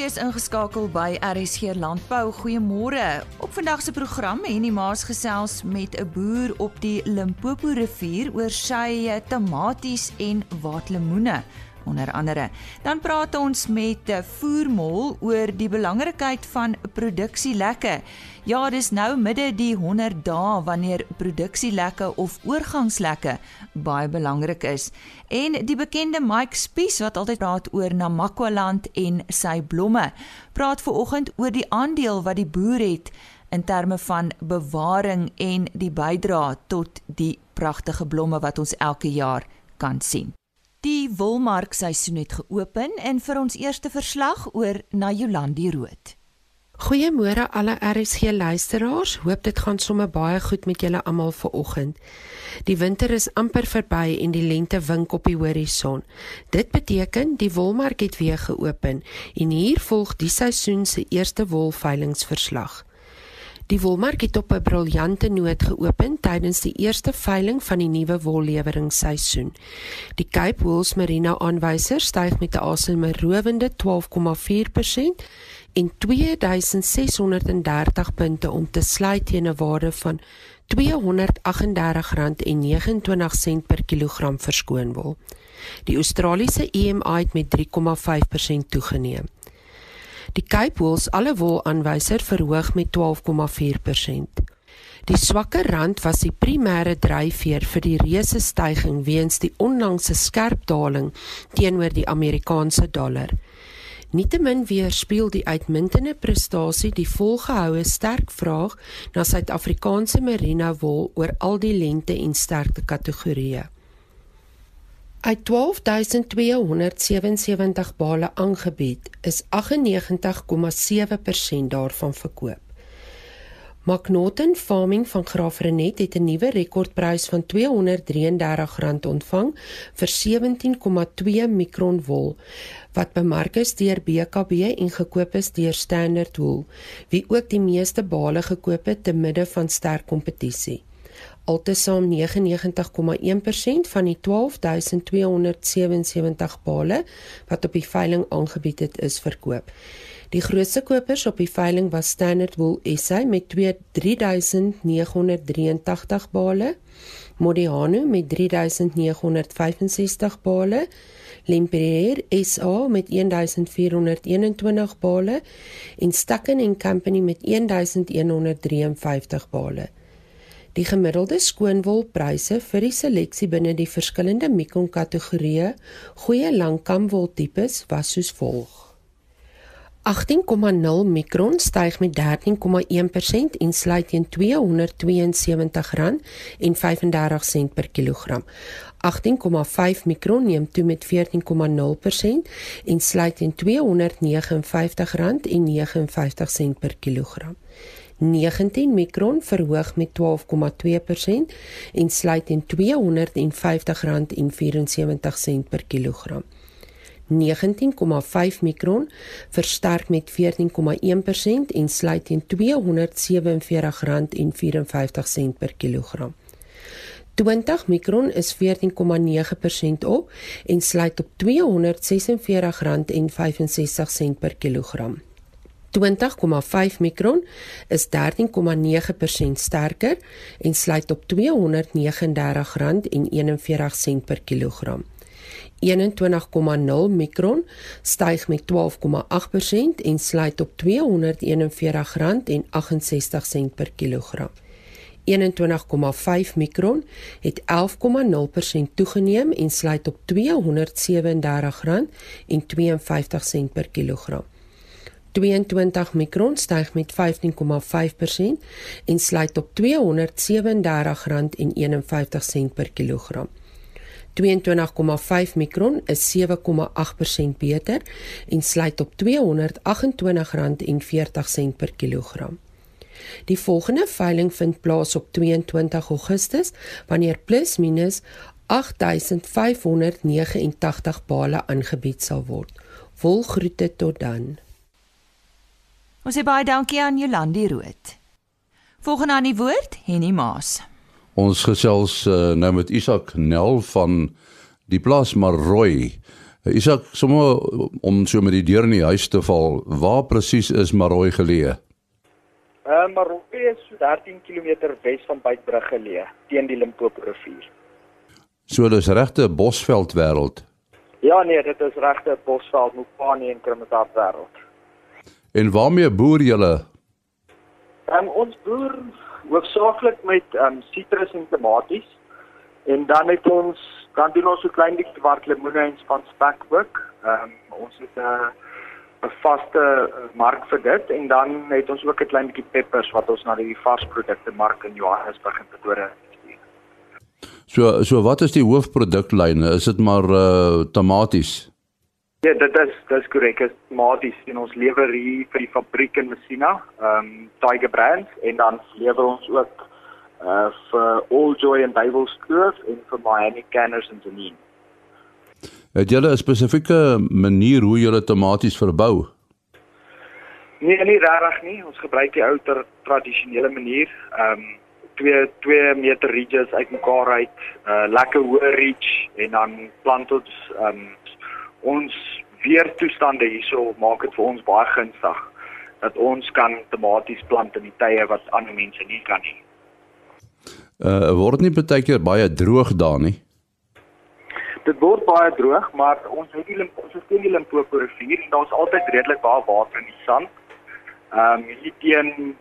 U is ingeskakel by RSG Landbou. Goeiemôre. Op vandag se program en die Maas gesels met 'n boer op die Limpopo rivier oor sy tomaties en waatlemoene onder andere. Dan praat ons met 'n voermol oor die belangrikheid van produksielekke. Ja, dis nou midde die 100 dae wanneer produksielekke of oorgangslekke baie belangrik is. En die bekende Mike Spies wat altyd praat oor Namakwa-land en sy blomme, praat ver oggend oor die aandeel wat die boer het in terme van bewaring en die bydra tot die pragtige blomme wat ons elke jaar kan sien. Die wolmarkseisoen het geopen en vir ons eerste verslag oor na Jolandi Rood. Goeiemôre alle RSG luisteraars. Hoop dit gaan sommer baie goed met julle almal vanoggend. Die winter is amper verby en die lente wink op die horison. Dit beteken die wolmark het weer geopen en hier volg die seisoen se eerste wolveilingsverslag. Die wolmark het op 'n briljante noot geopen tydens die eerste veiling van die nuwe wolleweringsseisoen. Die Cape Wools Merino aanwyser styg met 'n asemrowende 12,4% en 2630 punte om te sluit teen 'n waarde van R238,29 per kilogram verskoon wol. Die Australiese EMI het met 3,5% toegeneem. Die Cape Wools alle wol aanwyser verhoog met 12,4%. Die swakker rand was die primêre dryfveer vir die reuse stygings weens die onlangse skerp daling teenoor die Amerikaanse dollar. Nietemin weerspieël die uitmuntende prestasie die volgehoue sterk vraag na Suid-Afrikaanse merino wol oor al die lente en sterkte kategorieë. Uit 12277 bale aangebied, is 98,7% daarvan verkoop. McNaughton Farming van Graafrenet het 'n nuwe rekordprys van R233 ontvang vir 17,2 mikron wol wat bemark is deur BKB en gekoop is deur Standard Wool, wie ook die meeste bale gekoop het te midde van sterk kompetisie altesaam 99,1% van die 12277 bale wat op die veiling aangebied het is verkoop. Die grootste kopers op die veiling was Standard Wool SA met 3983 bale, Modiano met 3965 bale, Lempriere SA met 1421 bale en Stacken & Company met 1153 bale. Die gemiddelde skoonwolpryse vir die seleksie binne die verskillende mikron kategorieë goeie langkamwol tipes was soos volg. 18,0 mikron styg met 13,1% en sluit teen R272,35 per kilogram. 18,5 mikron neem toe met 14,0% en sluit teen R259,59 per kilogram. 19 mikron verhoog met 12,2% en sluit teen R250,74 per kilogram. 19,5 mikron versterk met 14,1% en sluit teen R247,54 per kilogram. 20 mikron is 14,9% op en sluit op R246,65 per kilogram. 20,5 mikron is 13,9% sterker en sluit op R239,41 per kilogram. 21,0 mikron styg met 12,8% en sluit op R241,68 per kilogram. 21,5 mikron het 11,0% toegeneem en sluit op R237,52 per kilogram. 22 mikron styg met 15,5% en sluit op R237,51 per kilogram. 22,5 mikron is 7,8% beter en sluit op R228,40 per kilogram. Die volgende veiling vind plaas op 22 Augustus wanneer plus minus 8589 bale aangebied sal word. Volgroete tot dan. Ons sê baie dankie aan Jolandi Rood. Volgende aan die woord, Henny Maas. Ons gesels uh, nou met Isak Nel van die plaas Marooi Isak, sommer om so met die deur in die huis te val, waar presies is Marooi geleë? Uh, Marooi is so 13 km wes van Beitbrug geleë, teen die Limpopo rivier. So dis regte bosveld wêreld. Ja nee, dit is regte bosveld, Mopani en Krommestad wêreld. En waarmee boer julle? Um, ons boer hoofsaaklik met um sitrus en tomaties. En dan het ons dan doen ons so klein bietjie wat lemoene en spanspek ook. Um ons het 'n uh, 'n vaste uh, mark vir dit en dan het ons ook 'n klein bietjie peppers wat ons na die varsprodukte mark in Johannesburg en Pretoria stuur. So so wat is die hoofproduklyne? Is dit maar uh tomaties? Ja, dit is dis korrek. Dit is tomaties en ons lewer hier vir die fabriek in Messina, ehm um, Tiger Brands en dan lewer ons ook uh vir All Joy en Duivelskloof en vir Miami Canners en Janine. Het julle 'n spesifieke manier hoe julle tomaties verbou? Nee, nie regtig nie. Ons gebruik die ou tradisionele manier. Ehm um, twee 2 meter ridges uitmekaar uit, uh lekker hoë ridge en dan plant ons ehm um, ons weertoestande hierso maak dit vir ons baie gunstig dat ons kan tomaties plant in die tye wat ander mense nie kan nie. Uh word nie baie keer baie droog daar nie. Dit word baie droog, maar ons het die ons het die Limpopo rivier en daar's altyd redelik baie water in die sand. Ehm um, hier teen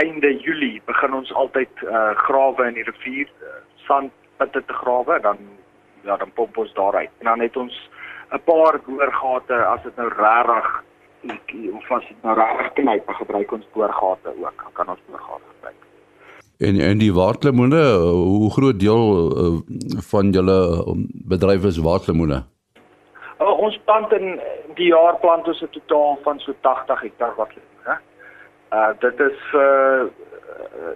einde Julie begin ons altyd uh grawe in die rivier, uh, sandputte te grawe, dan ja, dan pomp ons daaruit. En dan het ons 'n paar boorgate as dit nou regtig of as dit nou regtig knyp, gebruik ons boorgate ook. Dan kan ons boorgate gebruik. En en die waterlemoene, hoe groot deel uh, van julle um, bedryf is waterlemoene? Uh, ons plant in die jaar plant ons 'n totaal van so 80 hektaar waterlemoene. Uh dit is vir uh,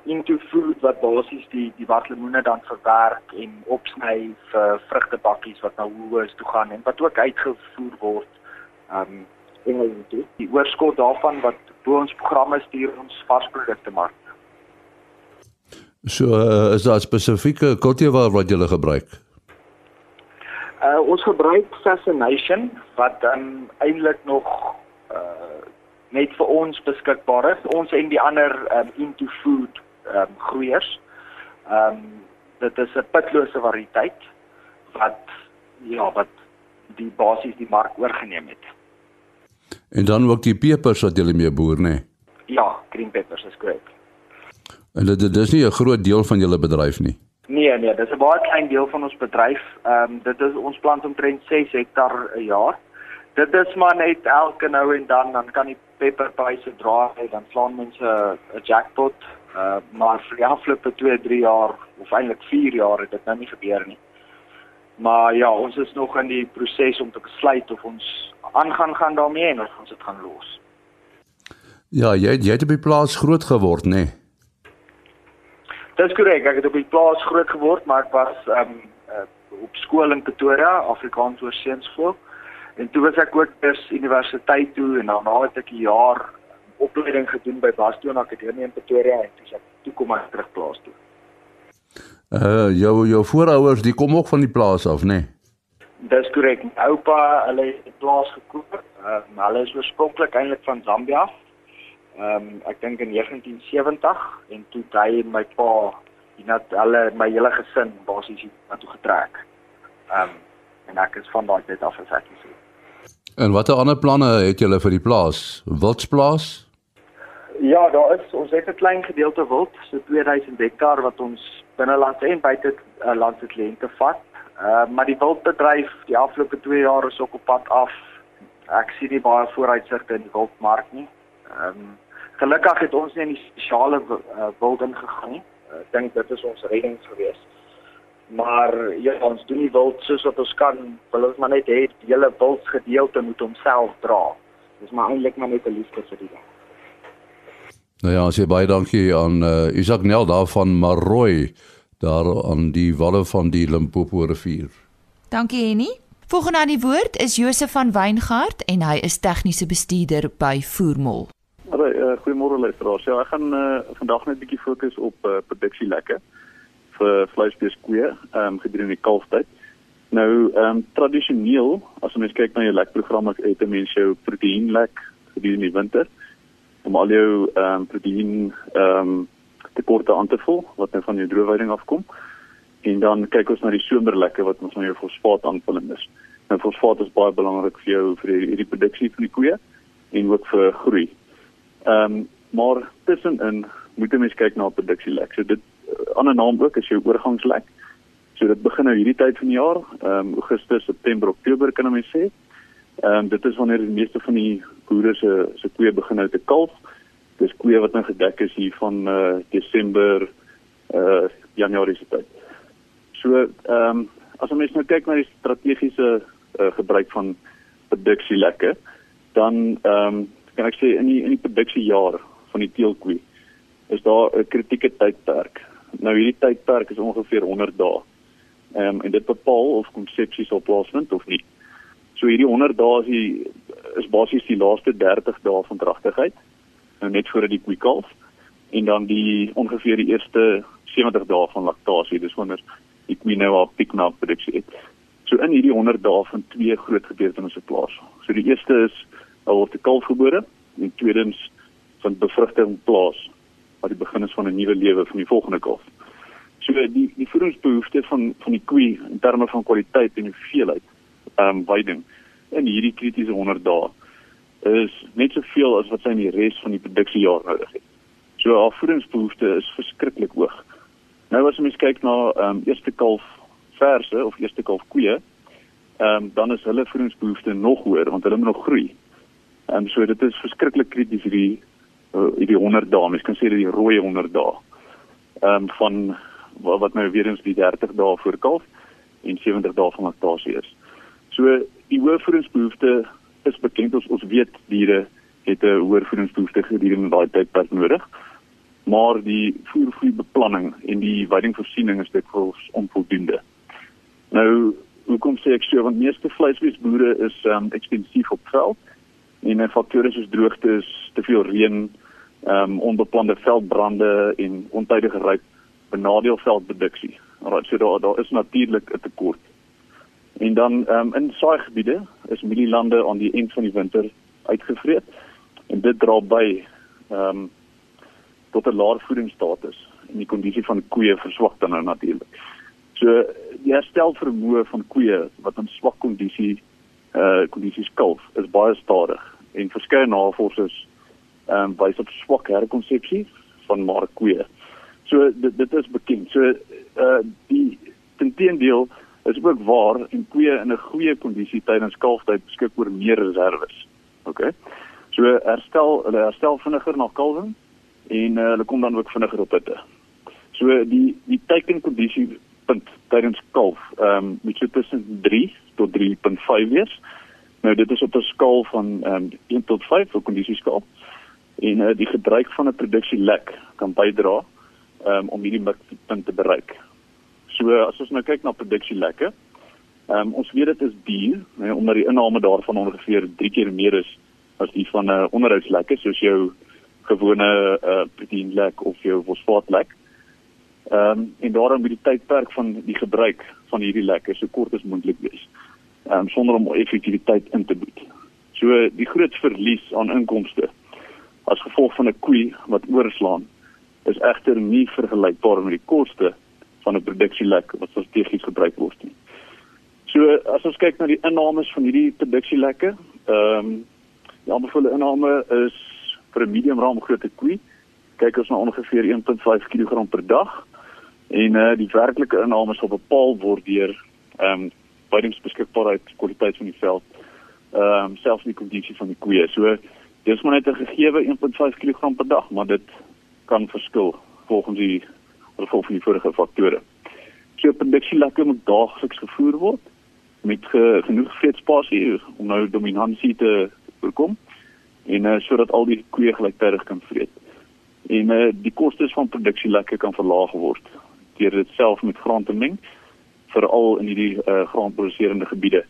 into food wat basies die die waterlemoene dan verwerk en opsny vir vrugtebakkies wat na hoëes toe gaan en wat ook uitgevoer word um Engeland toe. Die oorskot daarvan wat bo ons programme stuur ons varsprodukte mark. So uh, is daar spesifieke kultivar wat jy gebruik? Uh ons gebruik Fascination wat dan um, eintlik nog uh net vir ons beskikbaar is. Ons en die ander um, into food um groeiers. Um dit is 'n pitlose variëteit wat ja, wat die basies die mark oorgeneem het. En dan ook die pepers wat jy mee boer, nê? Nee? Ja, green peppers is korrek. En dit dit is nie 'n groot deel van julle bedryf nie. Nee nee, dit is 'n baie klein deel van ons bedryf. Ehm um, dit is ons plant omtrent 6 hektar 'n jaar. Dit is maar net elke nou en dan dan kan die pepperpryse draai, dan slaan mense 'n jackpot. Uh maar vir die afgelope 2, 3 jaar of eintlik 4 jaar het dit nou nie gebeur nie. Maar ja, ons is nog in die proses om te besluit of ons aangaan gaan daarmee en of ons dit gaan los. Ja, jy jy het op die plaas groot geword, nê? Nee? Dis korrek, ek het op die plaas groot geword, maar ek was ehm um, uh, op skool in Pretoria, Afrikaans Oorseunskool. En toe was ek ook by universiteit toe en daarna het ek 'n jaar opleiding gedoen by Bastion Akademie in Pretoria en toe ek toe kom ek terug plaas toe. Uh jou jou voorouers, die kom ook van die plaas af, nê? Nee? Dis korrek. Oupa, hulle het die plaas gekoop. Uh, hulle is oorspronklik eintlik van Zambia ehm um, ek dink in 1970 en toe hy my pa net alle my hele gesin basies na toe getrek. Ehm um, en ek is van daai tyd af as ek sê. En watter ander planne het julle vir die plaas? Wildsplaas? Ja, daar is ons het 'n klein gedeelte wild, so 2000 hektaar wat ons binneland en buite uh, land se kliënte vat. Uh, maar die wildbedryf die afgelope 2 jaar is ook op pad af. Ek sien nie baie vooruitsigte in die wildmark nie. Ehm um, gelukkig het ons nie in die spesiale uh, wild ingegaan nie. Ek dink dit is ons redding gewees. Maar ja, ons doen nie wild soos wat ons kan. Wil ons maar net hê die hele wild gedeelte moet homself dra. Dis maar eintlik maar net 'n liefde vir die ding. Nou ja, sê baie dankie aan uh, Isak Nel daar van Marooi daar aan die walle van die Limpopo rivier. Dankie Henny. Volgende aan die woord is Josef van Weingart en hy is tegniese bestuurder by Voermol. Hallo, uh, goeiemôre luisteraars. Ja, ek gaan uh, vandag net 'n bietjie fokus op uh, produksie lekke vir vleisbees koeie, ehm um, gedurende die kalftyd. Nou, ehm um, tradisioneel, as mens kyk na jou lekprogram, het 'n mens jou proteïenlek gedurende die winter om al jou ehm um, proteïen ehm um, tekorte aan te vul wat nou van jou droëwyding afkom. En dan kyk ons na die somerlekke wat ons na jou fosfaat aanvulling is. Nou fosfaat is baie belangrik vir jou vir die, die produksie van die koeie en ook vir groei. Ehm um, maar tussenin moet jy mens kyk na produksielek. So dit ander naam ook is jou oorgangslek. So dit begin nou hierdie tyd van die jaar, ehm um, Augustus, September, Oktober kan mense sê. Ehm um, dit is wanneer die meeste van die boere se se koeie begin nou te kalf. Dis koeie wat nou gedek is hier van eh uh, Desember eh uh, Januarie se tyd. So ehm um, as ons nou kyk na die strategiese uh, gebruik van produksielekke, dan ehm um, kan ek sê in die in die produksiejaar van die teelkoe is daar 'n kritieke tydperk. Nou hierdie tydperk is ongeveer 100 dae. Ehm um, en dit bepaal of konsepsies sal plaasvind of nie. So hierdie 100 dae is die is basies die laaste 30 dae van dragtigheid. Nou net voor die koe kalf en dan die ongeveer die eerste 70 dae van laktasie. Dis wanneer die koe nou haar piek na produksie het. So in hierdie 100 dae van twee groot gebeurtenisse plaas. So die eerste is al word die kalf gebore en tweedens van bevrugting plaas wat die begin is van 'n nuwe lewe vir die volgende kalf. So die die voedingsbehoefte van van die koe in terme van kwaliteit en hoeveelheid ehm um, weiding in hierdie kritiese 100 dae is net soveel as wat sy in die res van die produksiejaar nodig het. So haar voedingsbehoefte is verskriklik hoog. Nou as ons kyk na ehm um, eerste kalf verse of eerste kalf koeie, ehm um, dan is hulle voedingsbehoefte nog hoër want hulle moet nog groei. Ehm um, so dit is verskriklik krities hierdie hierdie 100 dae, mens kan sê dit die rooi 100 dae. Ehm um, van wat, nou weer eens die 30 dae voor kalf en 70 dae van laktasie is. So die hoë voedingsbehoefte is bekend ons ons weet diere het 'n hoër voedingsbehoefte gedurende daai tydperk nodig. Maar die voervoerbeplanning en die weidingvoorsiening is dit vir ons onvoldoende. Nou, hoekom sê ek so want meeste vleisbeesboere is um ekstensief op veld en 'n faktore soos droogte is te veel reën, ehm um, onbeplande veldbrande en ontydige ryp benadeel veldproduksie. Alraai, so daar daar is natuurlik 'n tekort. En dan ehm um, in saaigebiede is mielielande aan die eind van die winter uitgevreet en dit dra by ehm um, tot 'n laer voedingsstatus en die kondisie van koeie verswak dan nou natuurlik. So die herstelvermoë van koeie wat in swak kondisie uh kondisies kalf is baie stadig en verskeie navorsers ehm um, wys op swak herkonsepsie van markkoeë. So dit dit is bekend. So uh die tenteendeel is ook waar en koeë in 'n goeie kondisie tydens kalftyd beskik oor meer reserves. OK. So herstel hulle herstel vinniger na kalwing en uh, hulle kom dan ook vinniger op hitte. So die die teikenkondisie punt tydens kalf ehm um, moet so tussen 3 tot 3.5 wees. Nou dit is op 'n skaal van ehm um, 1 tot 5 vir kondisieskaal. En uh, die gebruik van 'n produksielek kan bydra ehm um, om hierdie mikpunt te bereik. So as ons nou kyk na produksielekke, ehm um, ons weet dit is duur, nee, omdat die inname daarvan ongeveer 3 keer meer is as die van 'n uh, onderhoudslekke soos jou gewone uh, proteïenlek of jou fosfaatlek. Ehm um, en daarom moet die tydperk van die gebruik van hierdie lekke so kort as moontlik wees um, sonder om effektiwiteit in te boet. So die groot verlies aan inkomste as gevolg van 'n koei wat oorslaan is egter nie vergelykbaar met die koste van 'n produksielek wat strategies gebruik word nie. So as ons kyk na die inname van hierdie produksielekke, ehm um, die aanbevole inname is vir 'n medium raam groot koei kyk ons na ongeveer 1.5 kg per dag en uh, die werklike inname sal bepaal word deur ehm um, weidingsbeskikbaarheid, kwaliteit van die veld, ehm um, selfs die kondisie van die koeie. So dis maar net 'n gegeewe 1.5 kg per dag, maar dit kan verskil volgens die gevolg van die vorige faktore. So produksie lekker moet daagliks gevoer word met ge, genoeg veetspasie om nou dominansie te voorkom en uh, sodat al die koeie gelyktydig kan vreet. En uh, die kostes van produksie lekker kan verlaag word deur dit self met graan te meng veral in hierdie uh, graanproduserende gebiede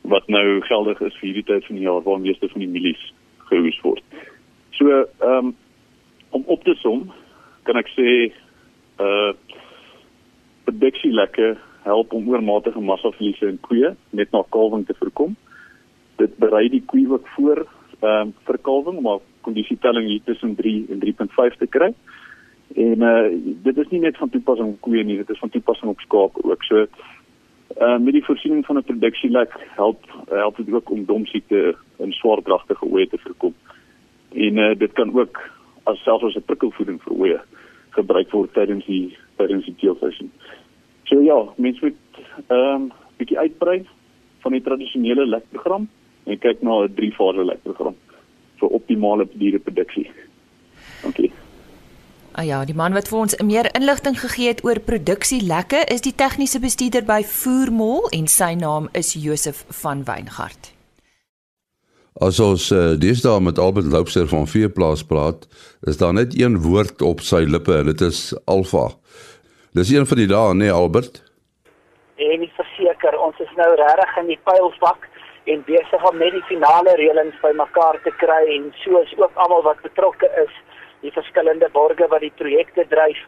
wat nou geldig is vir hierdie tyd van die jaar waar meeste van die mielies gehoes word. So ehm um, om op te som kan ek sê uh produksie lekker help om oormatige massaverliese in koeie net na kalwing te voorkom. Dit berei die koe ook voor ehm um, vir kalwing om 'n kondisietelling hier tussen 3 en 3.5 te kry. En uh dit is nie net van toepassing op koeie nie, dit is van toepassing op skape ook. So uh met die voorsiening van 'n produksielek help help dit ook om domsiekte in swaarkragtige oeye te voorkom. En uh dit kan ook as selfs as 'n prikkelvoeding vir oeye gebruik word tydens die tydens die teelvisie. So ja, mens moet ehm um, bietjie uitbrei van die tradisionele lekprogram en kyk na 'n drie fase lekprogram vir optimale diereproduksie. Dankie. Ah ja, die man wat vir ons meer inligting gegee het oor produksie lekke is die tegniese bestuurder by Voermol en sy naam is Josef van Weingart. As ons uh, deesdae met Albert Loubser van Veeplaas praat, is daar net een woord op sy lippe en dit is alfa. Dis een van die dae, nee Albert. En ek verseker, ons is nou regtig in die pylvak en besig om net die finale reëlings bymekaar te kry en soos ook almal wat betrokke is, die verskillende borgers wat die projekte dryf,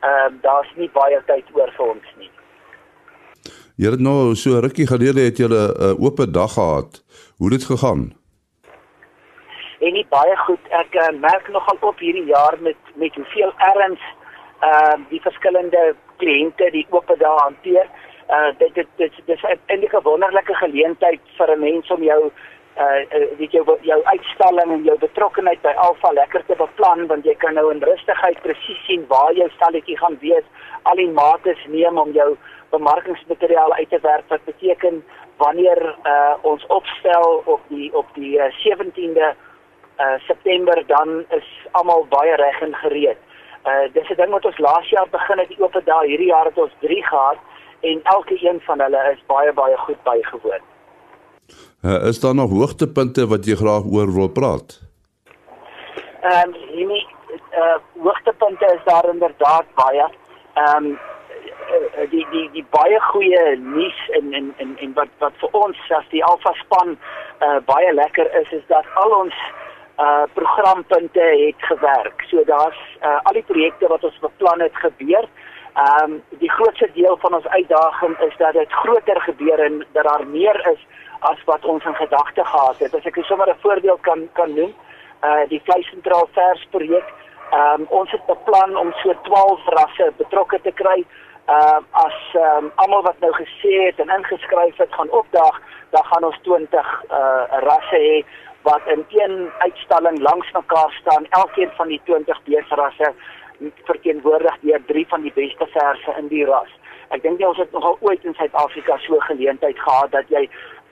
ehm uh, daar's nie baie tyd oor vir ons nie. Jy het nou so rukkie gelede het jy 'n uh, oop dag gehad. Hoe het dit gegaan? En nie baie goed. Ek uh, merk nogal op hierdie jaar met met hoeveel erns ehm uh, die verskillende kliënte die oop dae hanteer uh dit dit dit dis 'n 'n wonderlike geleentheid vir 'n mens om jou uh weet jou jou uitstalling en jou betrokkeheid by Alfa lekker te beplan want jy kan nou in rustigheid presies sien waar jou stalletjie gaan wees al die mates neem om jou bemarkingsmateriaal uit te werk wat beteken wanneer uh ons opstel op die op die uh, 17de uh September dan is almal baie reg en gereed. Uh dis 'n ding wat ons laas jaar begin het die oop dae hierdie jaar het ons 3 gehad en elke een van hulle is baie baie goed bygewoon. Uh, is daar nog hoogtepunte wat jy graag oor wil praat? Ehm um, nee, uh hoogtepunte is daar inderdaad baie. Ehm um, die die die baie goeie nuus en en en en wat wat vir ons as die Alfa span uh baie lekker is is dat al ons uh programpunte het gewerk. So daar's uh al die projekte wat ons beplan het gebeur. Ehm um, die grootste deel van ons uitdaging is dat dit groter gebeur en dat daar meer is as wat ons in gedagte gehad het. As ek sommer 'n voorbeeld kan kan noem, uh die vleisentraal vers projek. Ehm um, ons het beplan om so 12 rasse betrokke te kry. Ehm uh, as ehm um, almal wat nou gesê het en ingeskryf het gaan opdaag, dan gaan ons 20 uh rasse hê wat in een uitstalling langs mekaar staan. Elkeen van die 20 beesrasse verteenwoordig deur drie van die beste verse in die ras. Ek dink jy ons het nogal ooit in Suid-Afrika so geleentheid gehad dat jy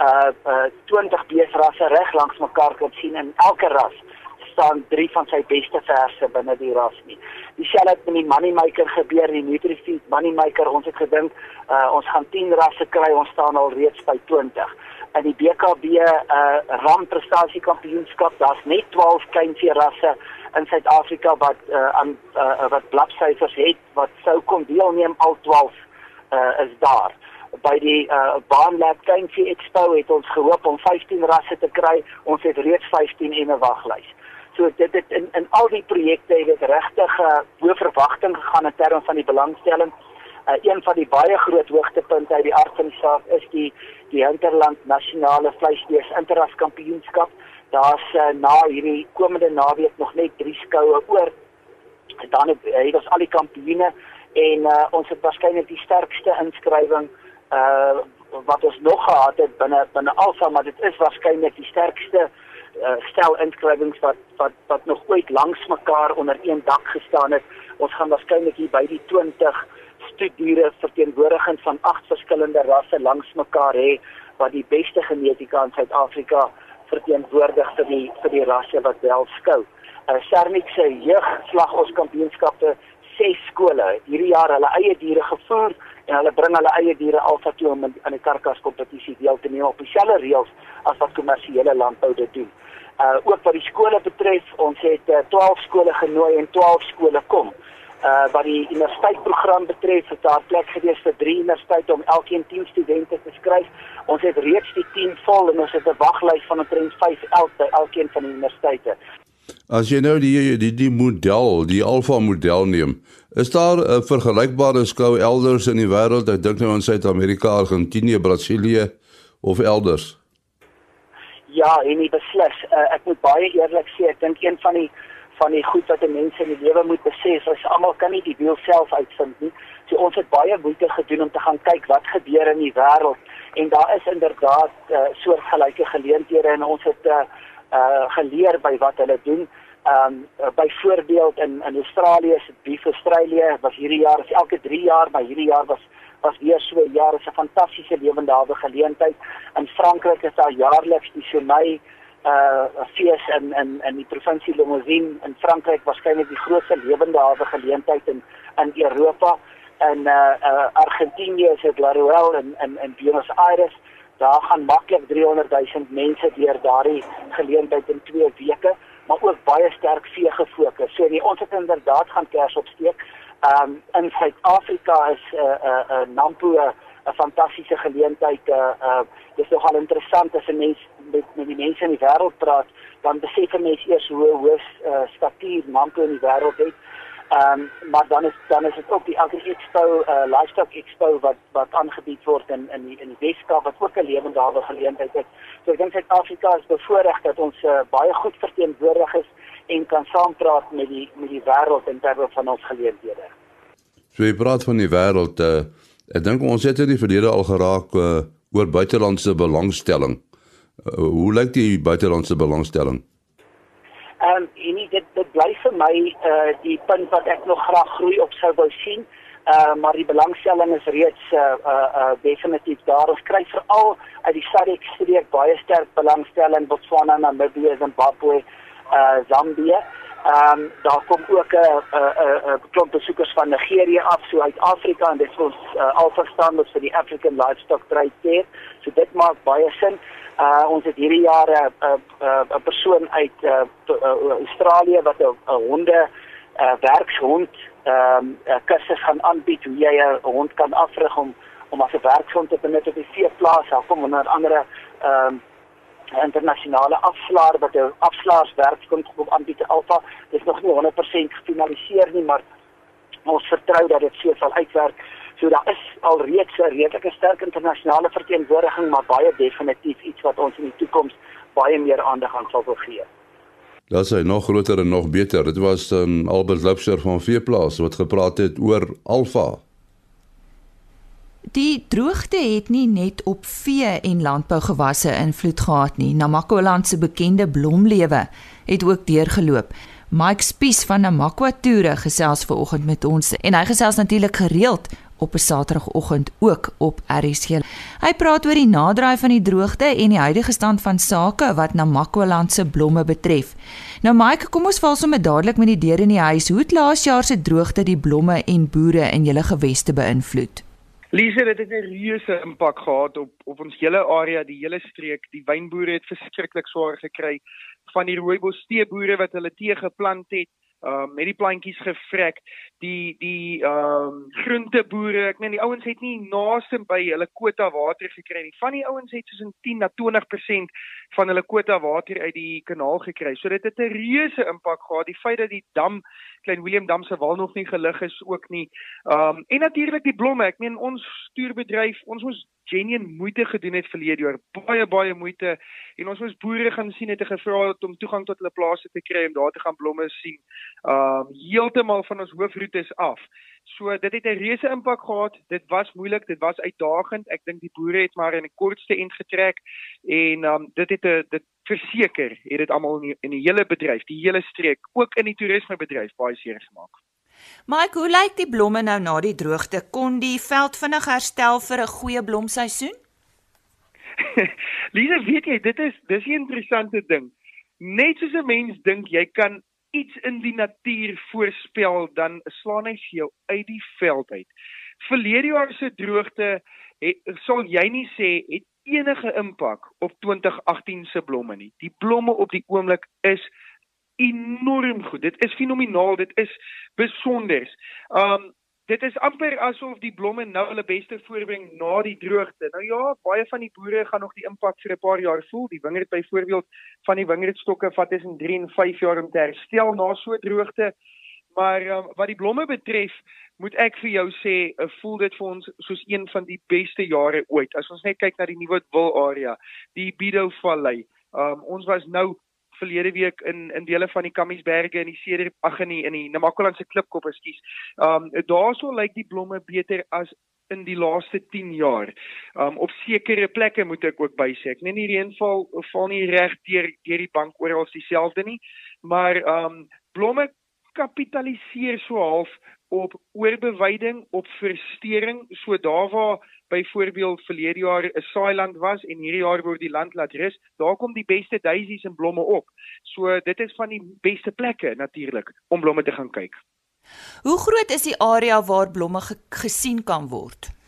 uh uh 20 beesrasse reg langs mekaar kan sien en elke ras staan drie van sy beste verse binne die ras nie. Dieselfde het met die Moneymaker gebeur, die Nutrifeed Moneymaker. Ons het gedink uh ons gaan 10 rasse kry, ons staan al reeds by 20 in die BKB uh ram prestasie kampioenskap daar's net 12 kleinvee rasse in Suid-Afrika wat uh, aan uh, wat bladsyfers het wat sou kon deelneem al 12 uh, is daar. By die uh, Baanlab Kleinvee Expo het ons gehoop om 15 rasse te kry. Ons het reeds 15 en 'n waglys. So dit het in in al die projekte het dit regtig uh, bo verwagting gegaan in terme van die belangstelling. Uh, een van die baie groot hoogtepunte uit die aard van die saak is die die Hinterland Nasionale Vleisbees Interras Kampioenskap daar's uh, na hierdie komende naweek nog net drie skoue oor. Dan het, het ons al die kampioene en uh, ons het waarskynlik die sterkste inskrywing uh wat ons nog gehad het binne binne Alfa, maar dit is waarskynlik die sterkste uh, stel inskrywings wat wat wat nog ooit langs mekaar onder een dak gestaan het. Ons gaan waarskynlik hier by die 20 studiere verteenwoordigend van agt verskillende rasse langs mekaar hê wat die beste genetika in Suid-Afrika verteenwoordig vir die vir die rasse wat wel skou. Uh Sernik se jeugslag ons kampioenskappe ses skole hierdie jaar hulle eie diere gevoer en hulle bring hulle eie diere alfa toe om aan die karkas kompetisie deel te neem op dieselfde reëls as wat kommersiële landbou dit doen. Uh ook wat die skole betref, ons het uh, 12 skole genooi en 12 skole kom uh wat die universiteitsprogram betref, het daar plek gewees vir drie universiteite om elkeen 10 studente te skryf. Ons het reeds die 10 vol en ons het 'n waglys van omtrent 5 elk by elkeen van die universiteite. As jy nou die die die model, die alfa model neem, is daar 'n vergelykbare skou elders in die wêreld? Ek dink nou aan Suid-Amerika, Argentinië, Brasilië of elders. Ja, en nie beslis. Uh, ek moet baie eerlik sê, ek dink een van die van die goed wat 'n mens in die lewe moet besef, is almal kan nie die wiel self uitvind nie. So ons het baie moeite gedoen om te gaan kyk wat gebeur in die wêreld en daar is inderdaad uh, soortgelyke geleenthede en ons het uh, uh geleer by wat hulle doen. Ehm um, byvoorbeeld in in Australië se Beef Australia was hierdie jaar, is elke 3 jaar, maar hierdie jaar was was weer so 'n jaar, is 'n fantastiese lewendawe geleentheid. In Frankryk is daar jaarliks die Chemay uh fees in in in die provinsie Limousin in Frankryk waarskynlik die grootste lewendawe geleentheid in in Europa en uh, uh Argentinië is dit La Ruelle en in in Buenos Aires daar gaan maklik 300 000 mense deur daardie geleentheid in 2 weke maar ook baie sterk vee gefokus. So nee, ons het inderdaad gaan kers opsteek. Um in Suid-Afrika is 'n uh, 'n uh, uh, Nampo 'n fantastiese geleentheid. Uh uh dis nogal interessant as 'n mens met met die mense in die wêreld praat, dan besef 'n mens eers hoe hoë uh, statuur Nampo in die wêreld het. Ehm um, maar dan is dan is dit ook die Agri Expo, uh Livestock Expo wat wat aangebied word in in die in die Weskaap wat ook 'n lewendawe geleentheid is. So ek dink Suid-Afrika is bevoorreg dat ons uh, baie goed verteenwoordig is en kan saampraat met die met die wêreld in terme van ons geleenthede. So jy praat van die wêreld uh ek dink ons het in die verlede al geraak uh, oor buitelandse belangstelling. Uh, hoe lyk die buitelandse belangstelling? Ehm um, en dit dit bly vir my uh die punt wat ek nog graag groei op sou wou sien. Uh maar die belangstelling is reeds uh uh, uh definitief daar. Ons kry veral uit die SADC streek baie sterk belangstelling Botswana, Namibië, Zimbabwe, uh Zambië. Ehm um, daar kom ook 'n 'n 'n klomp besoekers van Nigerië af, so uit Afrika en dit is ons uh, alverstanders vir die African Livestock Trade Fair. So dit maak baie sin. Uh ons het hierdie jaar 'n uh, 'n uh, 'n uh, persoon uit uh, uh, Australië wat 'n honde uh, werkshond ehm um, 'n kursus gaan aanbied hoe jy 'n hond kan afrig om om as 'n werkshond te benut op die veeplaas. Daar kom onder andere ehm um, internasionale afslaer wat 'n afslaarswerkskond kom aanbied Alfa. Dit is nog nie 100% gefinaliseer nie, maar ons vertrou dat dit sou sal uitwerk. So daar is al reeds 'n redelike sterk internasionale verteenwoordiging, maar baie definitief iets wat ons in die toekoms baie meer aandag aan sal gee. Dat is nog groter en nog beter. Dit was um, Albert Lipser van Veeplaas wat gepraat het oor Alfa. Die droogte het nie net op vee en landbougewasse invloed gehad nie. Namakoland se bekende blomlewe het ook deurgeloop. Mike Spies van Namakwa Toere gesels ver oggend met ons en hy gesels natuurlik gereeld op 'n Saterdagoggend ook op RSG. Hy praat oor die naderdraai van die droogte en die huidige stand van sake wat Namakwa-land se blomme betref. Nou Mike, kom ons val sommer dadelik met die deur in die huis. Hoe het laas jaar se droogte die blomme en boere in julle geweste beïnvloed? Dit het 'n reuse impak gehad op op ons hele area, die hele streek. Die wynboere het verskriklik swaar gekry van die rooibos teeboere wat hulle tee geplant het uh met die plantjies gevrek die die ehm um, groenteboere ek meen die ouens het nie naaste by hulle kwota water gekry nie. Van die ouens het soos 'n 10 na 20% van hulle kwota water uit die kanaal gekry. So dit het 'n reuse impak gehad. Die feit dat die dam klein Willem dam se wal nog nie gelig is ook nie. Ehm um, en natuurlik die blomme. Ek meen ons stuurbedryf ons moes genuen moeite gedoen het verlede jaar. Baie baie moeite. En ons moes boere gaan sien het gevra het om toegang tot hulle plase te kry om daar te gaan blomme sien. Um heeltemal van ons hoofroetes af. So dit het 'n reuse impak gehad. Dit was moeilik, dit was uitdagend. Ek dink die boere het maar in die kortste end getrek en um dit het 'n dit verseker het dit almal in, in die hele bedryf, die hele streek, ook in die toerismebedryf baie seer gemaak. Mike, hoe lyk die blomme nou na die droogte? Kon die veld vinnig herstel vir 'n goeie blomseisoen? Lise, weet jy, dit is dis 'n interessante ding. Net soos 'n mens dink jy kan iets in die natuur voorspel, dan slaan hy vir jou uit die veld uit. Verlede jaar se droogte het sal jy nie sê het enige impak op 2018 se blomme nie. Die blomme op die oomblik is enorm goed. Dit is fenomenaal, dit is besonder. Um dit is amper asof die blomme nou hulle beste voorbring na die droogte. Nou ja, baie van die boere gaan nog die impak vir 'n paar jaar voel. Die wingerd byvoorbeeld van die wingerdstokke vat tussen 3 en 5 jaar om te herstel na so droogte. Maar um, wat die blomme betref, moet ek vir jou sê, uh, voel dit vir ons soos een van die beste jare ooit. As ons net kyk na die wil area, die Bido Vallei. Um, ons was nou verlede week in in dele van die Kamiesberge en die Ceder ag in die die Namakoland se klipkop, ekskuus. Um daarso lyk die blomme beter as in die laaste 10 jaar. Um op sekere plekke moet ek ook bysê. Ek net nie reënval val nie reg deur deur die bank oral dieselfde nie, maar um blomme kapitaliseer so half op oorbewyding, op versteuring, so daar waar byvoorbeeld verlede jaar 'n saailand was en hierdie jaar word die land laat rus, daar kom die beste daisies en blomme op. So dit is van die beste plekke natuurlik om blomme te gaan kyk. Hoe groot is die area waar blomme ge gesien kan word?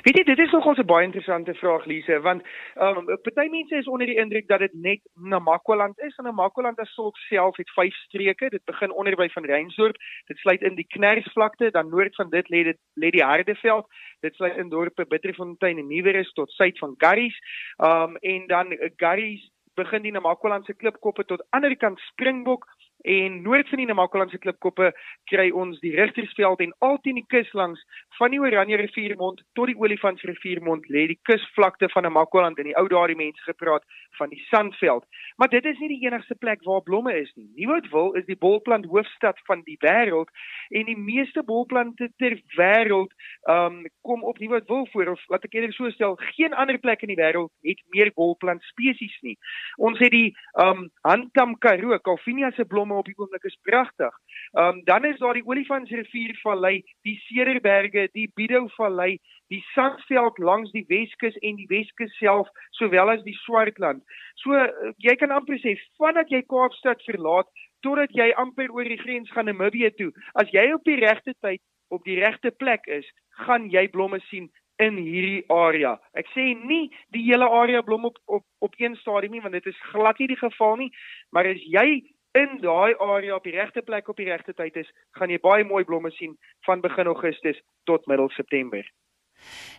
Weet jy, dit is nogal 'n baie interessante vraag Lise, want ehm um, party mense is onder die indruk dat dit net Namakwaland is en Namakwaland as sulk self het vyf streke. Dit begin onder by van Reinsdorp, dit sluit in die Knersvlakte, dan noord van dit lê dit lê die Hardeveld, dit sluit in dorpe Bitterfontein en Nieuweris tot suid van Garries. Ehm um, en dan uh, Garries begin die Namakwaland se klipkoppe tot aan die kant Springbok en noord van die Namakolandse klipkoppe kry ons die Rigtersveld en altyd die kus langs van die Oranje riviermond tot die Olifantsriviermond lê die kusvlakte van Namakoland en die ou daardie mense gepraat van die Sandveld. Maar dit is nie die enigste plek waar blomme is nie. Nieuwoudtville is die bolplant hoofstad van die wêreld en die meeste bolplante ter wêreld um, kom op Nieuwoudtville voor of laat ek eerder so stel, geen ander plek in die wêreld het meer bolplant spesies nie. Ons het die um, Handtam Karoo, Calvinia se blom blomme op die oomblik is pragtig. Ehm um, dan is daar die Olifantsriviervallei, die Cederberge, die Bidouwvallei, die Sandveld langs die Weskus en die Weskus self, sowel as die Swartland. So uh, jy kan amper sê vandat jy Kaapstad verlaat totdat jy amper oor die grens gaan Namibië toe, as jy op die regte tyd op die regte plek is, gaan jy blomme sien in hierdie area. Ek sê nie die hele area blom op op op een stadium nie want dit is glad nie die geval nie, maar as jy in daai area op die regte plek op die regte tyd is, gaan jy baie mooi blomme sien van begin Augustus tot middel September.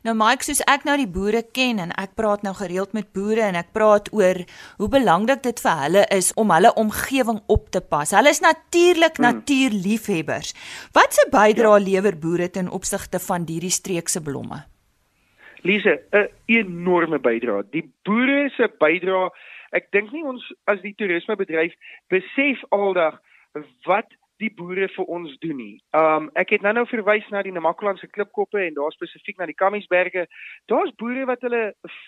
Nou Mike, soos ek nou die boere ken en ek praat nou gereeld met boere en ek praat oor hoe belangrik dit vir hulle is om hulle omgewing op te pas. Hulle is natuurlik hmm. natuurliefhebbers. Wat se bydrae ja. lewer boere ten opsigte van hierdie streekse blomme? Lise, 'n enorme bydrae. Die boere se bydrae Ek dink nie ons as die toerismebedryf besef aldag wat die boere vir ons doen nie. Um ek het nou-nou verwys na die Namakolandse klipkoppe en daar spesifiek na die Kamiesberge. Daar's boere wat hulle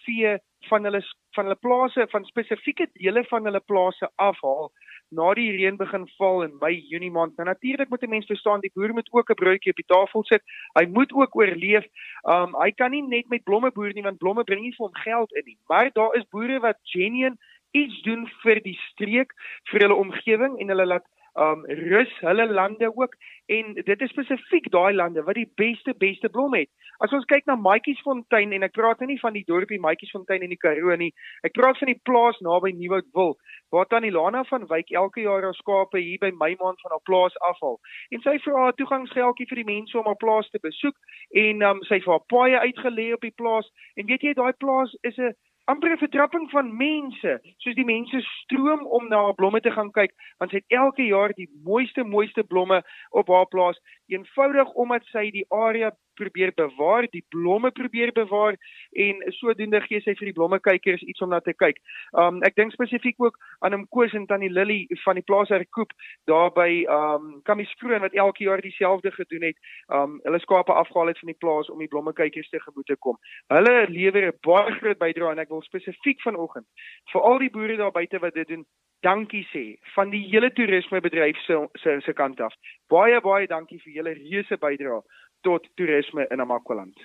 vee van hulle van hulle plase van spesifieke dele van hulle plase afhaal na die reën begin val in Mei, Junie maand. Nou natuurlik moet 'n mens verstaan die boer moet ook 'n broodjie op die tafel sit. Hy moet ook oorleef. Um hy kan nie net met blomme boer nie want blomme bring nie vir hom geld in nie. Maar daar is boere wat genuine iets doen vir die streek, vir hulle omgewing en hulle laat um rus hulle lande ook en dit is spesifiek daai lande wat die beste beste blom het. As ons kyk na Maatjiesfontein en ek praat nou nie van die dorpie Maatjiesfontein in die Karoo nie. Ek praat van die plaas naby Nieuwoudtville waar tannie Lana van Wyk elke jaar haar skape hier by my maand van haar plaas afhaal. En sy vra haar toegangsgeldjie vir die mense om haar plaas te besoek en um sy vir haar paaie uitgelê op die plaas en weet jy daai plaas is 'n amper 'n vertrapping van mense, soos die mense stroom om na haar blomme te gaan kyk, want sy het elke jaar die mooiste mooiste blomme op haar plaas, eenvoudig omdat sy die area probeer bewaar, die blomme probeer bewaar en sodoende gee sy vir die blommekykers iets om na te kyk. Um ek dink spesifiek ook aan hom Koos en Tannie Lily van die plaas Herkoop daar by um Kamieskroon wat elke jaar dieselfde gedoen het. Um hulle skape afgehaal het van die plaas om die blommekykers te gemoet te kom. Hulle lewer 'n baie groot bydrae en ek wil spesifiek vanoggend vir al die boere daar buite wat dit doen dankie sê van die hele toerismebedryf se se se kant af. Baie baie dankie vir julle reuse bydrae tot toerisme in Namakwaland.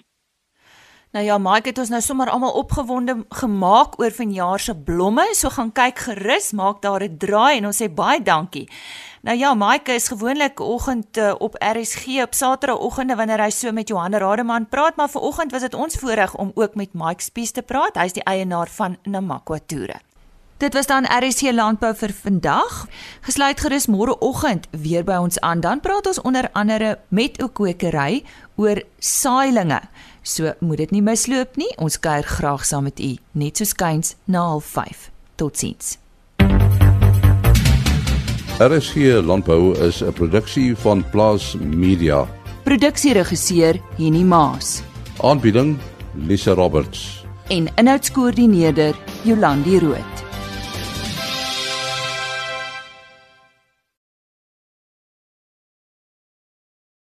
Nou ja, Mike het ons nou sommer almal opgewonde gemaak oor vanjaar se blomme. So gaan kyk gerus, maak daar 'n draai en ons sê baie dankie. Nou ja, Mike is gewoonlik oggend uh, op RSG op Saterdagoggende wanneer hy so met Johan Rademan praat, maar vanoggend was dit ons voorreg om ook met Mike Spies te praat. Hy's die eienaar van Namakwa Toere. Dit was dan RC Landbou vir vandag. Gesluit gerus môreoggend weer by ons aan. Dan praat ons onder andere met 'n kwekery oor saailinge. So moet dit nie misloop nie. Ons kuier graag saam met u net so skuins na 05:30. Totsiens. RSG Landbou is 'n produksie van Plaas Media. Produksieregisseur Henny Maas Aanbieding Lisa Roberts. en inhoudskoördineerder Jolandi Root.